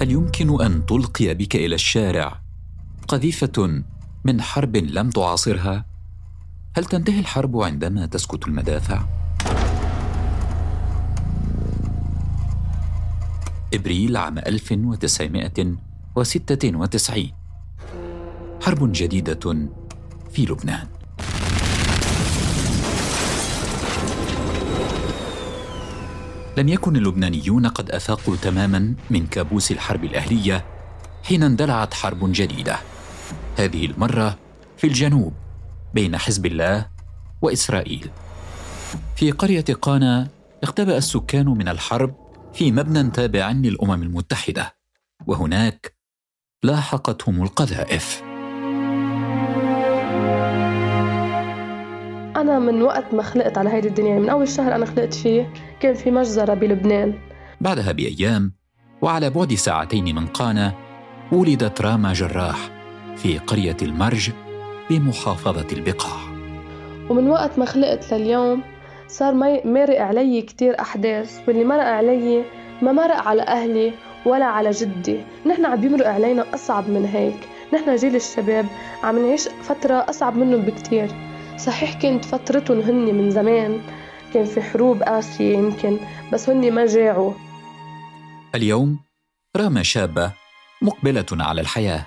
هل يمكن أن تلقي بك إلى الشارع قذيفة من حرب لم تعاصرها؟ هل تنتهي الحرب عندما تسكت المدافع؟ إبريل عام 1996 حرب جديدة في لبنان. لم يكن اللبنانيون قد أفاقوا تماما من كابوس الحرب الأهلية حين اندلعت حرب جديدة. هذه المرة في الجنوب بين حزب الله وإسرائيل. في قرية قانا اختبأ السكان من الحرب في مبنى تابع للأمم المتحدة وهناك لاحقتهم القذائف. أنا من وقت ما خلقت على هيدي الدنيا من أول شهر أنا خلقت فيه كان في مجزرة بلبنان. بعدها بأيام وعلى بعد ساعتين من قانا ولدت راما جراح في قرية المرج بمحافظة البقاع. ومن وقت ما خلقت لليوم صار مارق علي كتير أحداث واللي مرق علي ما مرق على أهلي ولا على جدي. نحن عم بيمرق علينا أصعب من هيك. نحن جيل الشباب عم نعيش فترة أصعب منهم بكتير. صحيح كانت فترتهم هن من زمان كان في حروب قاسية يمكن بس هن ما جاعوا. اليوم راما شابة مقبلة على الحياة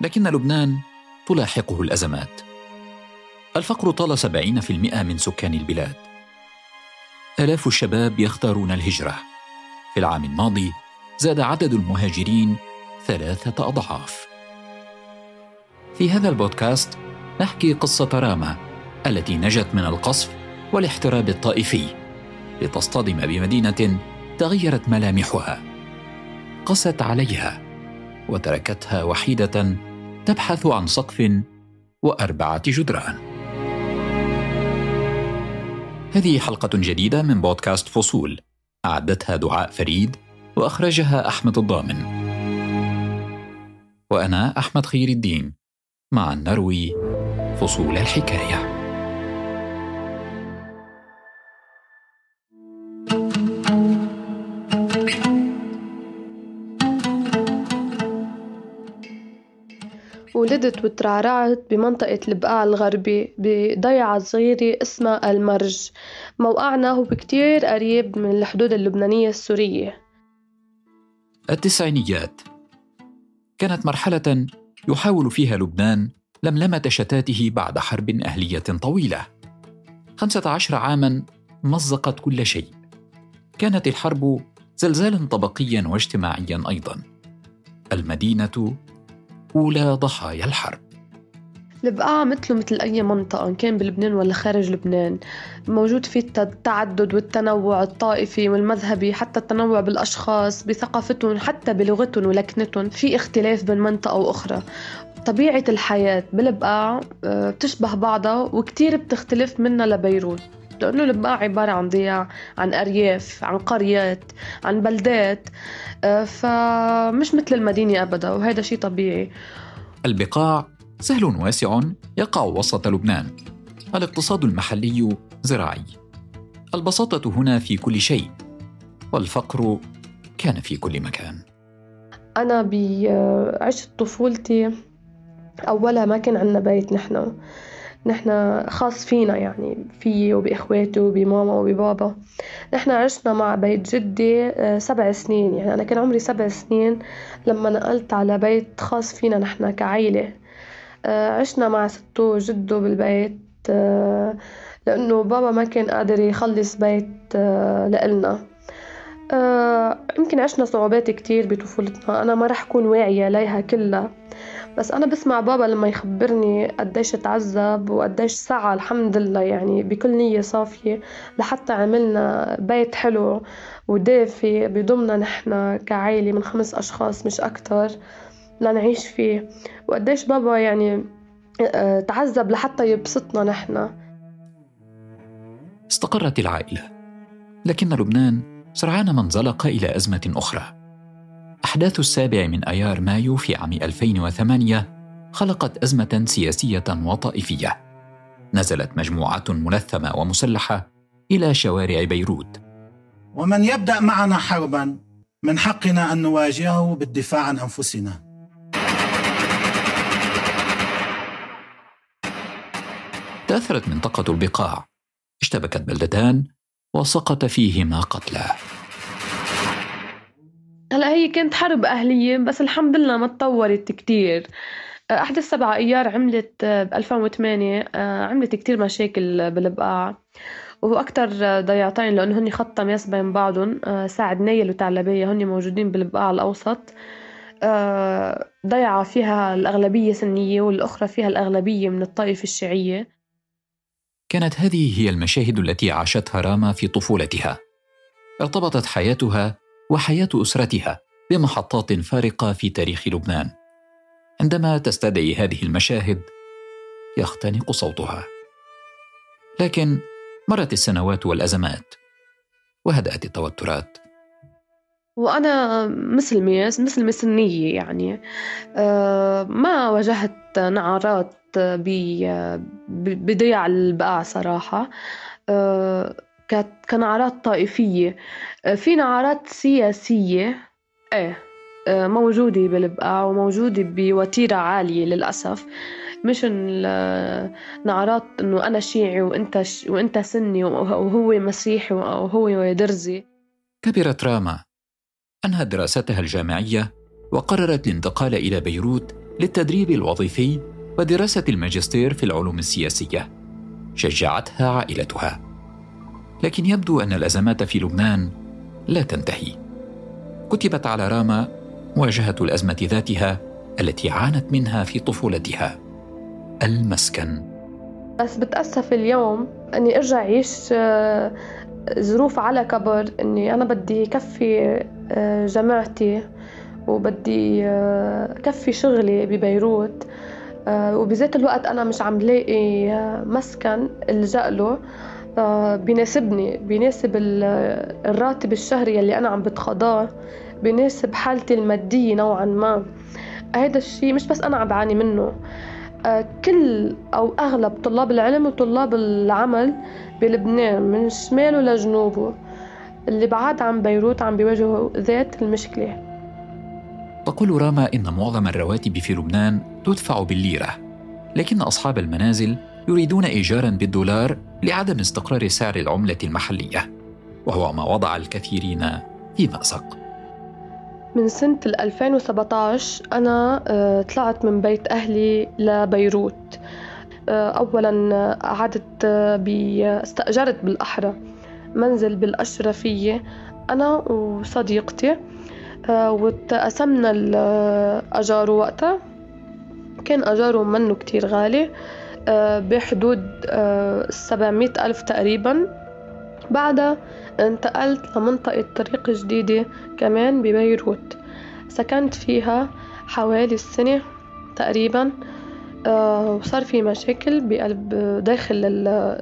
لكن لبنان تلاحقه الأزمات. الفقر طال سبعين في المئة من سكان البلاد. آلاف الشباب يختارون الهجرة. في العام الماضي زاد عدد المهاجرين ثلاثة أضعاف. في هذا البودكاست نحكي قصة راما التي نجت من القصف والاحتراب الطائفي لتصطدم بمدينة تغيرت ملامحها. قست عليها وتركتها وحيدة تبحث عن سقف وأربعة جدران. هذه حلقة جديدة من بودكاست فصول. أعدتها دعاء فريد وأخرجها أحمد الضامن. وأنا أحمد خير الدين. مع نروي فصول الحكاية. ولدت وترعرعت بمنطقة البقاع الغربي بضيعة صغيرة اسمها المرج. موقعنا هو كتير قريب من الحدود اللبنانية السورية. التسعينيات كانت مرحلة يحاول فيها لبنان لملمة شتاته بعد حرب أهلية طويلة. خمسة عشر عاما مزقت كل شيء. كانت الحرب زلزالا طبقيا واجتماعيا أيضا. المدينة أولى ضحايا الحرب. البقاع مثله مثل أي منطقة إن كان بلبنان ولا خارج لبنان. موجود فيه التعدد والتنوع الطائفي والمذهبي حتى التنوع بالأشخاص بثقافتهم حتى بلغتهم ولكنتهم في اختلاف بين منطقة وأخرى. طبيعة الحياة بالبقاع آه، بتشبه بعضها وكتير بتختلف منها لبيروت. لأنه البقاع عبارة عن ضياع عن أرياف عن قريات عن بلدات آه، فمش مثل المدينة أبدا وهذا شيء طبيعي. البقاع سهل واسع يقع وسط لبنان. الاقتصاد المحلي زراعي. البساطة هنا في كل شيء والفقر كان في كل مكان. أنا بعشت طفولتي أولها ما كان عندنا بيت نحن. نحن خاص فينا يعني في وبإخواتي وبماما وببابا. نحن عشنا مع بيت جدي آه، سبع سنين. يعني أنا كان عمري سبع سنين لما نقلت على بيت خاص فينا نحن كعيلة. آه، عشنا مع ستو وجده بالبيت آه، لأنه بابا ما كان قادر يخلص بيت لإلنا. يمكن عشنا صعوبات كتير بطفولتنا. أنا ما رح أكون واعية ليها كلها. بس أنا بسمع بابا لما يخبرني قديش تعذب وقديش سعى الحمد لله يعني بكل نية صافية لحتى عملنا بيت حلو ودافي بضمنا نحن كعائلة من خمس أشخاص مش أكتر لنعيش فيه. وقديش بابا يعني آه، تعذب لحتى يبسطنا نحن. استقرت العائلة لكن لبنان سرعان ما انزلق إلى أزمة أخرى. أحداث السابع من أيار مايو في عام 2008 خلقت أزمة سياسية وطائفية. نزلت مجموعة ملثمة ومسلحة إلى شوارع بيروت. ومن يبدأ معنا حربا من حقنا أن نواجهه بالدفاع عن أنفسنا تأثرت منطقة البقاع اشتبكت بلدتان وسقط فيهما قتلى هلأ هي كانت حرب أهلية بس الحمد لله ما تطورت كتير. أحدث سبعة أيار عملت ب 2008 عملت كتير مشاكل بالبقاع. وهو أكتر ضيعتين لأنه هن خط تماس بين بعضهم ساعد نيل وتعلبية هن موجودين بالبقاع الأوسط. ضيعة فيها الأغلبية سنية والأخرى فيها الأغلبية من الطائفة الشيعية. كانت هذه هي المشاهد التي عاشتها راما في طفولتها. ارتبطت حياتها وحياة أسرتها بمحطات فارقة في تاريخ لبنان. عندما تستدعي هذه المشاهد يختنق صوتها. لكن مرت السنوات والأزمات وهدأت التوترات. وأنا مسلمة مسلمة سنية يعني. آه، ما واجهت نعرات بضياع البقاع صراحة. آه، كنعرات طائفية. آه، في نعرات سياسية. إيه آه، موجودة بالبقاع وموجودة بوتيرة عالية للأسف. مش نعرات إنه أنا شيعي وإنت. وإنت سني وهو مسيحي وهو درزي. كبرت راما. أنهت دراستها الجامعية وقررت الانتقال إلى بيروت للتدريب الوظيفي ودراسة الماجستير في العلوم السياسية. شجعتها عائلتها. لكن يبدو أن الأزمات في لبنان لا تنتهي. كتبت على راما مواجهة الأزمة ذاتها التي عانت منها في طفولتها. المسكن. بس بتأسف اليوم أني أرجع أعيش آه، ظروف على كبر أني أنا بدي كفي آه، جامعتي وبدي آه، كفي شغلي ببيروت وبذات الوقت أنا مش عم لاقي مسكن ألجأ له. بيناسبني بيناسب الراتب الشهري اللي أنا عم بتخضاه بيناسب حالتي المادية نوعا ما. هذا الشيء مش بس أنا عم بعاني منه. آه، كل أو أغلب طلاب العلم وطلاب العمل بلبنان من شماله لجنوبه اللي بعاد عن بيروت عم بيواجهوا ذات المشكلة. تقول راما إن معظم الرواتب في لبنان تدفع بالليرة لكن أصحاب المنازل يريدون إيجارا بالدولار لعدم استقرار سعر العملة المحلية وهو ما وضع الكثيرين في مأزق من سنة 2017 أنا آه، طلعت من بيت أهلي لبيروت. آه، أولا قعدت آه، استأجرت بالأحرى منزل بالأشرفية أنا وصديقتي. وتقسمنا الأجار وقتها. كان أجاره منه كتير غالي. بحدود آه، سبعمية ألف تقريبا. بعدها انتقلت لمنطقة طريق جديدة كمان ببيروت. سكنت فيها حوالي السنة تقريبا آه، وصار في مشاكل بقلب داخل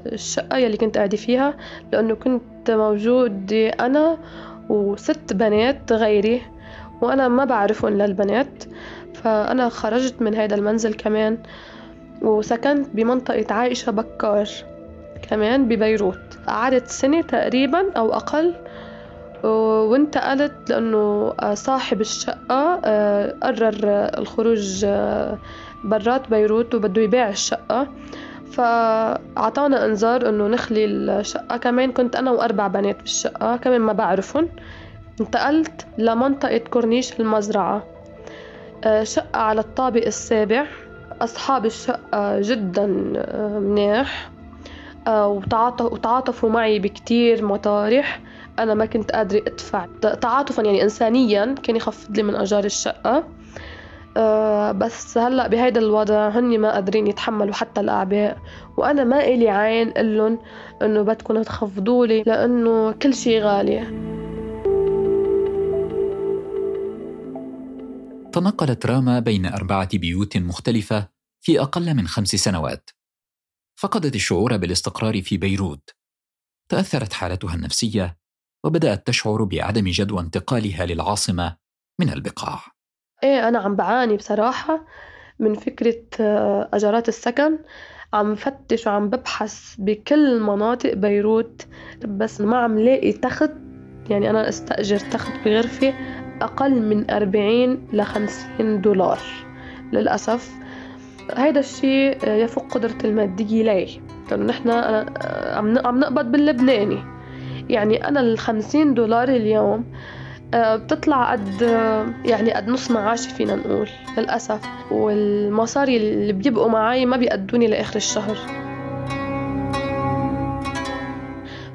الشقة يلي كنت قاعدة فيها لأنه كنت موجودة أنا وست بنات غيري وأنا ما بعرفهم للبنات. فأنا خرجت من هذا المنزل كمان. وسكنت بمنطقة عائشة بكار كمان ببيروت. قعدت سنة تقريبا أو أقل وانتقلت لأنه صاحب الشقة آه، قرر الخروج آه، برات بيروت وبده يبيع الشقة. فأعطانا إنذار إنه نخلي الشقة. كمان كنت أنا وأربع بنات بالشقة كمان ما بعرفهم. انتقلت لمنطقة كورنيش المزرعة آه، شقة على الطابق السابع. أصحاب الشقة جدا آه، مناح آه، وتعاطفوا معي بكتير مطارح. أنا ما كنت قادرة أدفع تعاطفا يعني إنسانيا كان يخفض لي من أجار الشقة. آه، بس هلأ بهيدا الوضع هني ما قادرين يتحملوا حتى الأعباء. وأنا ما إلي عين قلن إنه بدكم تخفضوا لي لأنه كل شيء غالي. تنقلت راما بين أربعة بيوت مختلفة في أقل من خمس سنوات. فقدت الشعور بالاستقرار في بيروت. تأثرت حالتها النفسية وبدأت تشعر بعدم جدوى انتقالها للعاصمة من البقاع. إيه أنا عم بعاني بصراحة من فكرة آه، أجارات السكن. عم فتش وعم ببحث بكل مناطق بيروت بس ما عم لاقي تخت. يعني أنا استأجر تخت بغرفة أقل من 40 ل 50 دولار. للأسف هيدا الشيء يفوق قدرة المادية لي لأنه نحن عم نقبض باللبناني. يعني أنا ال 50 دولار اليوم آه، بتطلع قد يعني قد نص معاشي فينا نقول للأسف. والمصاري اللي بيبقوا معي ما بيقدوني لآخر الشهر.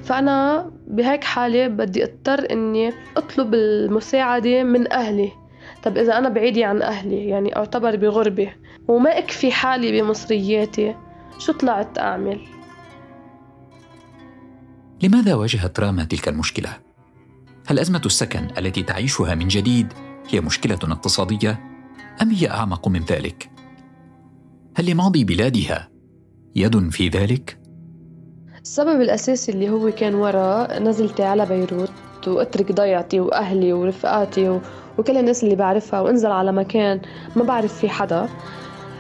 فأنا بهيك حالة بدي أضطر إني أطلب المساعدة من أهلي طب إذا أنا بعيدة عن أهلي يعني أعتبر بغربة وما أكفي حالي بمصرياتي شو طلعت أعمل؟ لماذا واجهت راما تلك المشكلة؟ هل أزمة السكن التي تعيشها من جديد هي مشكلة اقتصادية أم هي أعمق من ذلك؟ هل لماضي بلادها يد في ذلك؟ السبب الأساسي اللي هو كان ورا نزلتي على بيروت وأترك ضيعتي وأهلي ورفقاتي وكل الناس اللي بعرفها وأنزل على مكان ما بعرف فيه حدا.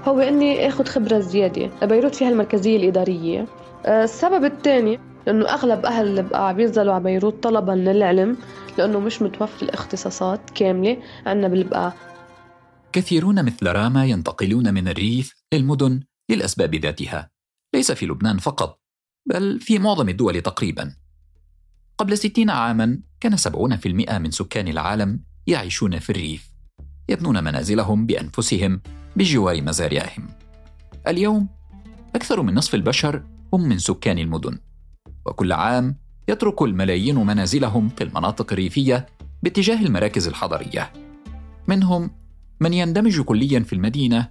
هو إني اخذ خبرة زيادة. بيروت فيها المركزية الإدارية. آه، السبب الثاني لأنه أغلب أهل البقاع بينزلوا على بيروت طلبا للعلم لأنه مش متوفر الاختصاصات كاملة عنا بالبقاع كثيرون مثل راما ينتقلون من الريف للمدن للأسباب ذاتها. ليس في لبنان فقط. بل في معظم الدول تقريبا. قبل ستين عاما كان سبعون في المئة من سكان العالم يعيشون في الريف يبنون منازلهم بأنفسهم بجوار مزارعهم. اليوم أكثر من نصف البشر هم من سكان المدن وكل عام يترك الملايين منازلهم في المناطق الريفية باتجاه المراكز الحضرية. منهم من يندمج كليا في المدينة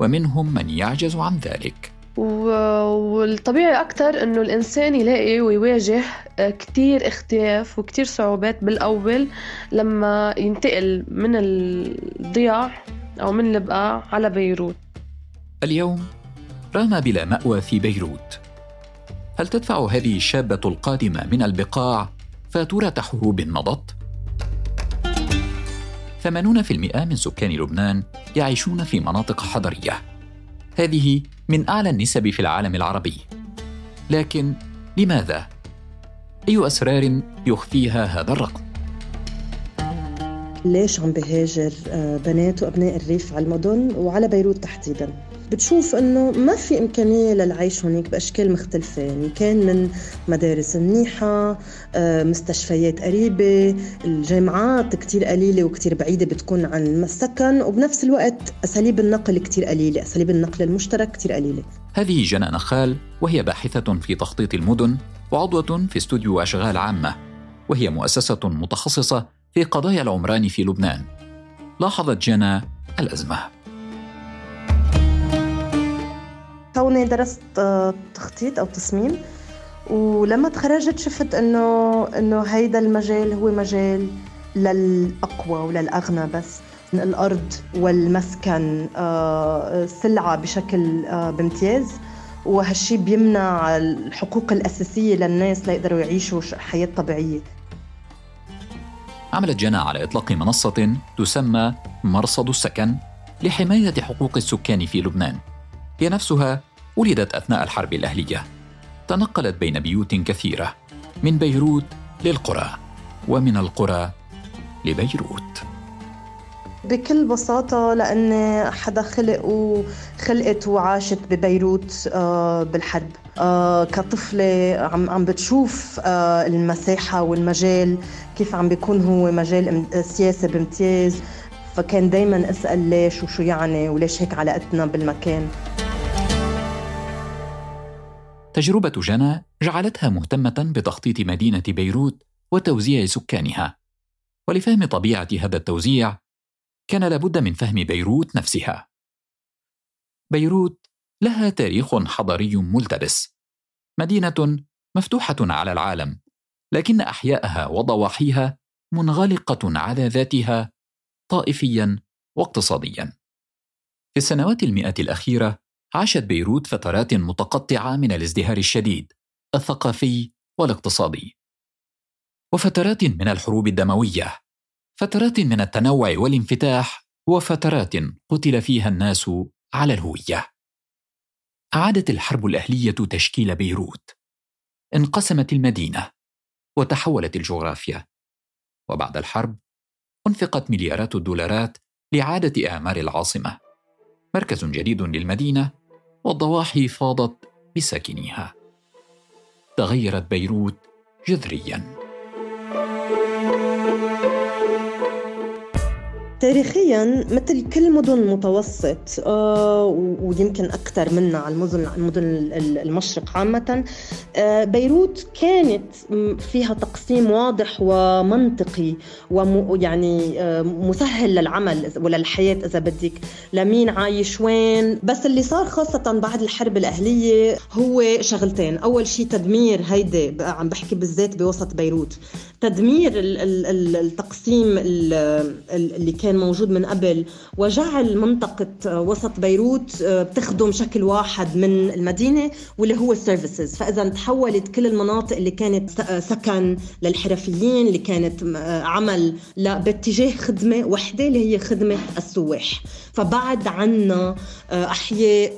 ومنهم من يعجز عن ذلك. والطبيعي أكتر إنه الإنسان يلاقي ويواجه كتير اختلاف وكتير صعوبات بالأول لما ينتقل من الضياع أو من البقاع على بيروت. اليوم رام بلا مأوى في بيروت. هل تدفع هذه الشابة القادمة من البقاع فاتورة حروب مضت؟ 80% من سكان لبنان يعيشون في مناطق حضرية. هذه من أعلى النسب في العالم العربي لكن لماذا؟ أي أسرار يخفيها هذا الرقم؟ ليش عم بهاجر آه، بنات وأبناء الريف على المدن وعلى بيروت تحديداً؟ بتشوف إنه ما في إمكانية للعيش هناك بأشكال مختلفة. يعني كان من مدارس منيحة آه، مستشفيات قريبة الجامعات كتير قليلة وكتير بعيدة بتكون عن السكن وبنفس الوقت أساليب النقل كتير قليلة أساليب النقل المشترك كتير قليلة. هذه جنى نخال وهي باحثة في تخطيط المدن وعضوة في استوديو أشغال عامة وهي مؤسسة متخصصة في قضايا العمران في لبنان. لاحظت جنى الأزمة. كوني درست آه، تخطيط أو تصميم ولما تخرجت شفت إنه إنه هيدا المجال هو مجال للأقوى وللأغنى بس الأرض والمسكن آه، سلعه بشكل آه، بامتياز. وهالشي بيمنع الحقوق الأساسية للناس ليقدروا يعيشوا حياة طبيعية. عملت جنى على إطلاق منصة تسمى مرصد السكن لحماية حقوق السكان في لبنان. هي نفسها ولدت أثناء الحرب الأهلية. تنقلت بين بيوت كثيرة من بيروت للقرى ومن القرى لبيروت. بكل بساطة لأني حدا خلق وخلقت وعاشت ببيروت آه، بالحرب. آه، كطفلة عم عم بتشوف آه، المساحة والمجال كيف عم بيكون هو مجال سياسي بامتياز. فكان دايما أسأل ليش وشو يعني وليش هيك علاقتنا بالمكان. تجربة جنى جعلتها مهتمة بتخطيط مدينة بيروت وتوزيع سكانها. ولفهم طبيعة هذا التوزيع كان لابد من فهم بيروت نفسها. بيروت لها تاريخ حضاري ملتبس مدينة مفتوحة على العالم لكن أحياءها وضواحيها منغلقة على ذاتها طائفيا واقتصاديا. في السنوات المئة الأخيرة عاشت بيروت فترات متقطعة من الازدهار الشديد الثقافي والاقتصادي. وفترات من الحروب الدموية فترات من التنوع والانفتاح وفترات قتل فيها الناس على الهوية. أعادت الحرب الأهلية تشكيل بيروت. انقسمت المدينة وتحولت الجغرافيا. وبعد الحرب أنفقت مليارات الدولارات لإعادة إعمار العاصمة. مركز جديد للمدينة والضواحي فاضت بساكنيها. تغيرت بيروت جذرياً. تاريخيا مثل كل مدن المتوسط آه ويمكن أكثر منها على المدن المدن المشرق عامة آه بيروت كانت فيها تقسيم واضح ومنطقي ويعني آه مسهل للعمل وللحياة إذا بدك. لمين عايش وين. بس اللي صار خاصة بعد الحرب الأهلية هو شغلتين. أول شيء تدمير هيدي عم بحكي بالذات بوسط بيروت. تدمير التقسيم اللي كان كان موجود من قبل وجعل منطقة وسط بيروت آه، بتخدم شكل واحد من المدينة واللي هو السيرفيسز فإذا تحولت كل المناطق اللي كانت آه، سكن للحرفيين اللي كانت آه، عمل باتجاه خدمة وحدة اللي هي خدمة السواح. فبعد عنا أحياء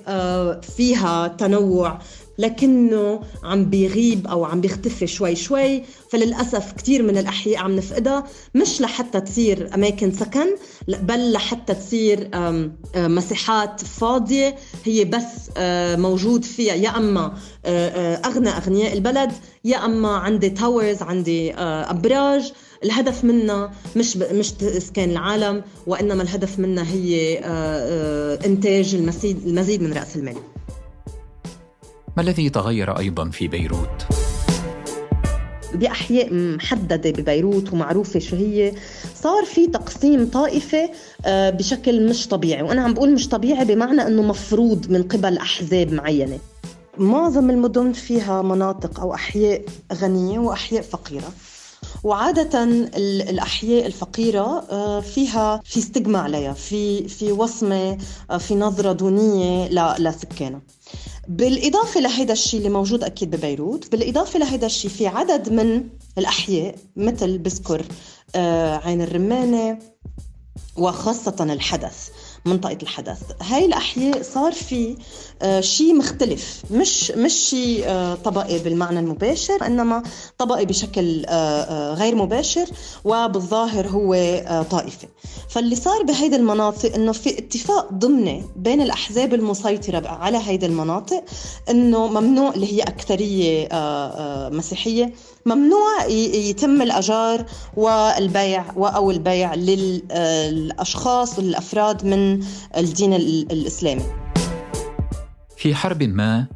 فيها تنوع لكنه عم بيغيب أو عم بيختفي شوي شوي فللأسف كثير من الأحياء عم نفقدها مش لحتى تصير أماكن سكن بل لحتى تصير مساحات فاضية هي بس موجود فيها يا أما أغنى أغنياء البلد يا أما عندي تاورز عندي أبراج الهدف منها مش مش إسكان العالم وإنما الهدف منها هي إنتاج المزيد المزيد من رأس المال. ما الذي تغير أيضا في بيروت؟ بأحياء محددة ببيروت ومعروفة شو هي صار في تقسيم طائفي آه، بشكل مش طبيعي. وأنا عم بقول مش طبيعي بمعنى إنه مفروض من قبل أحزاب معينة. معظم المدن فيها مناطق أو أحياء غنية وأحياء فقيرة. وعادة الأحياء الفقيرة آه، فيها في استجمة عليها في في وصمة آه، في نظرة دونية لسكانها. بالإضافة لهيدا الشيء اللي موجود أكيد ببيروت بالإضافة لهيدا الشيء في عدد من الأحياء مثل بذكر آه، عين الرمانة وخاصة الحدث. منطقة الحدث. هاي الأحياء صار في آه، شيء مختلف. مش مش شيء آه، طبقي بالمعنى المباشر إنما طبقي بشكل آه، غير مباشر وبالظاهر هو طائفي فاللي صار بهيدي المناطق إنه في اتفاق ضمني بين الأحزاب المسيطرة على هيدي المناطق إنه ممنوع اللي هي أكثرية مسيحية ممنوع يتم الأجار والبيع أو البيع للأشخاص والأفراد من الدين الإسلامي. في حرب ما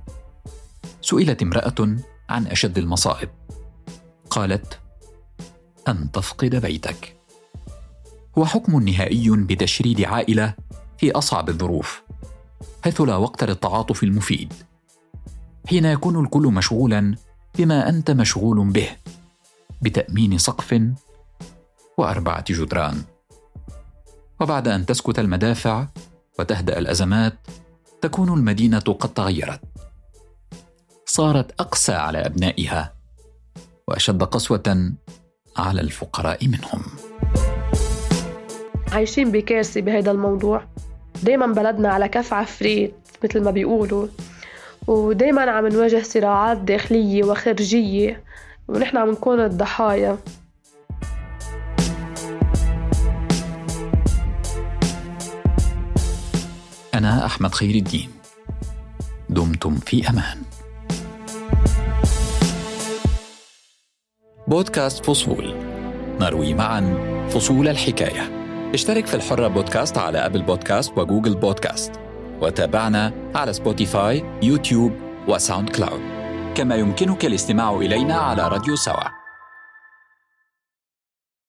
سئلت امرأة عن أشد المصائب. قالت أن تفقد بيتك. هو حكم نهائي بتشريد عائلة في أصعب الظروف حيث لا وقت للتعاطف المفيد. حين يكون الكل مشغولا بما أنت مشغول به بتأمين سقف وأربعة جدران. وبعد أن تسكت المدافع وتهدأ الأزمات تكون المدينة قد تغيرت. صارت أقسى على أبنائها وأشد قسوة على الفقراء منهم. عايشين بكارثة بهذا الموضوع. دايما بلدنا على كف عفريت مثل ما بيقولوا. ودايما عم نواجه صراعات داخلية وخارجية ونحن عم نكون الضحايا. أنا أحمد خير الدين. دمتم في أمان. بودكاست فصول. نروي معا فصول الحكاية. اشترك في الحرة بودكاست على أبل بودكاست وجوجل بودكاست. وتابعنا على سبوتيفاي يوتيوب وساوند كلاود كما يمكنك الاستماع إلينا على راديو سوا.